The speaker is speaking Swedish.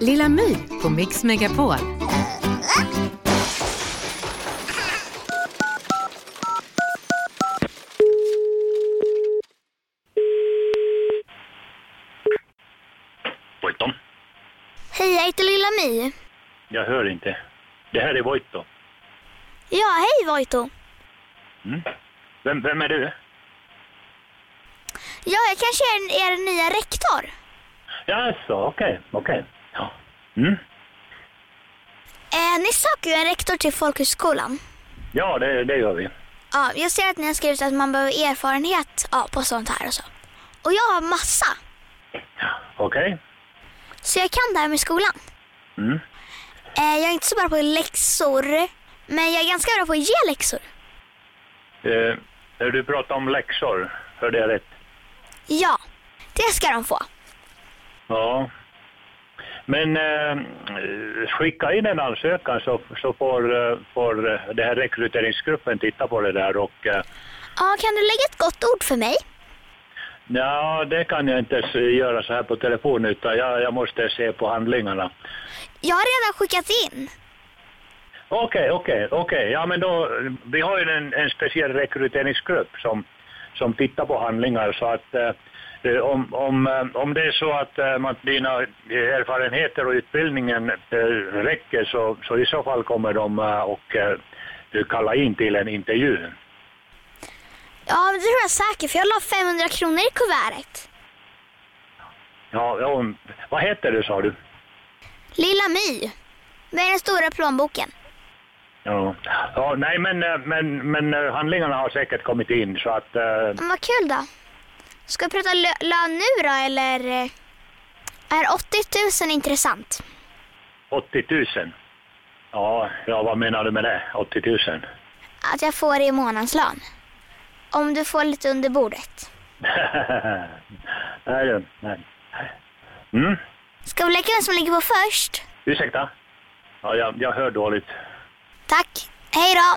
Lilla My på Mix Megapol. Voiton? Hej, jag heter Lilla My. Jag hör inte. Det här är Voito. Ja, hej Voito. Vem, vem är du? Ja, jag kanske är er nya rektor. Jaså, okej, okej. Ja. Mm. Eh, ni söker ju en rektor till folkhögskolan. Ja, det, det gör vi. Ja, jag ser att ni har skrivit att man behöver erfarenhet ja, på sånt här och så. Och jag har massa. Okej. Så jag kan det här med skolan. Mm. Eh, jag är inte så bra på läxor, men jag är ganska bra på att ge läxor. Eh, när du pratar om läxor, hörde jag rätt? Ja, det ska de få. Ja. Men eh, skicka in en ansökan så, så får, eh, får eh, den här rekryteringsgruppen titta på det där och eh, Ja, kan du lägga ett gott ord för mig? ja, det kan jag inte göra så här på telefon utan jag, jag måste se på handlingarna. Jag har redan skickat in. Okej, okej, okej. Ja, men då, vi har ju en, en speciell rekryteringsgrupp som, som tittar på handlingar så att eh, om, om, eh, om det är så att eh, man, dina erfarenheter och utbildningen eh, räcker så, så i så fall kommer de eh, och eh, kalla in till en intervju. Ja, det tror jag säkert, för jag la 500 kronor i kuvertet. Ja, ja, vad heter du sa du? Lilla My. Med den stora plånboken. Ja, ja nej men, eh, men, men eh, handlingarna har säkert kommit in så att eh, Men vad kul då. Ska vi prata lö- lön nu då, eller? eh, Är 80 000 intressant? 80 000. Ja, ja, vad menar du med det? 80 000? Att jag får det i månadslön. Om du får lite under bordet. nej, du, nej. Mm, Ska vi leka vem som ligger på först? ursäkta? Ja, jag, jag hör dåligt. Tack. Hej då.